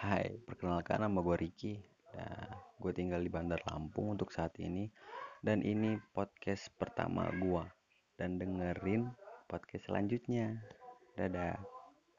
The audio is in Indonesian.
Hai, perkenalkan nama gue Riki. Nah, gue tinggal di Bandar Lampung untuk saat ini. Dan ini podcast pertama gue. Dan dengerin podcast selanjutnya. Dadah.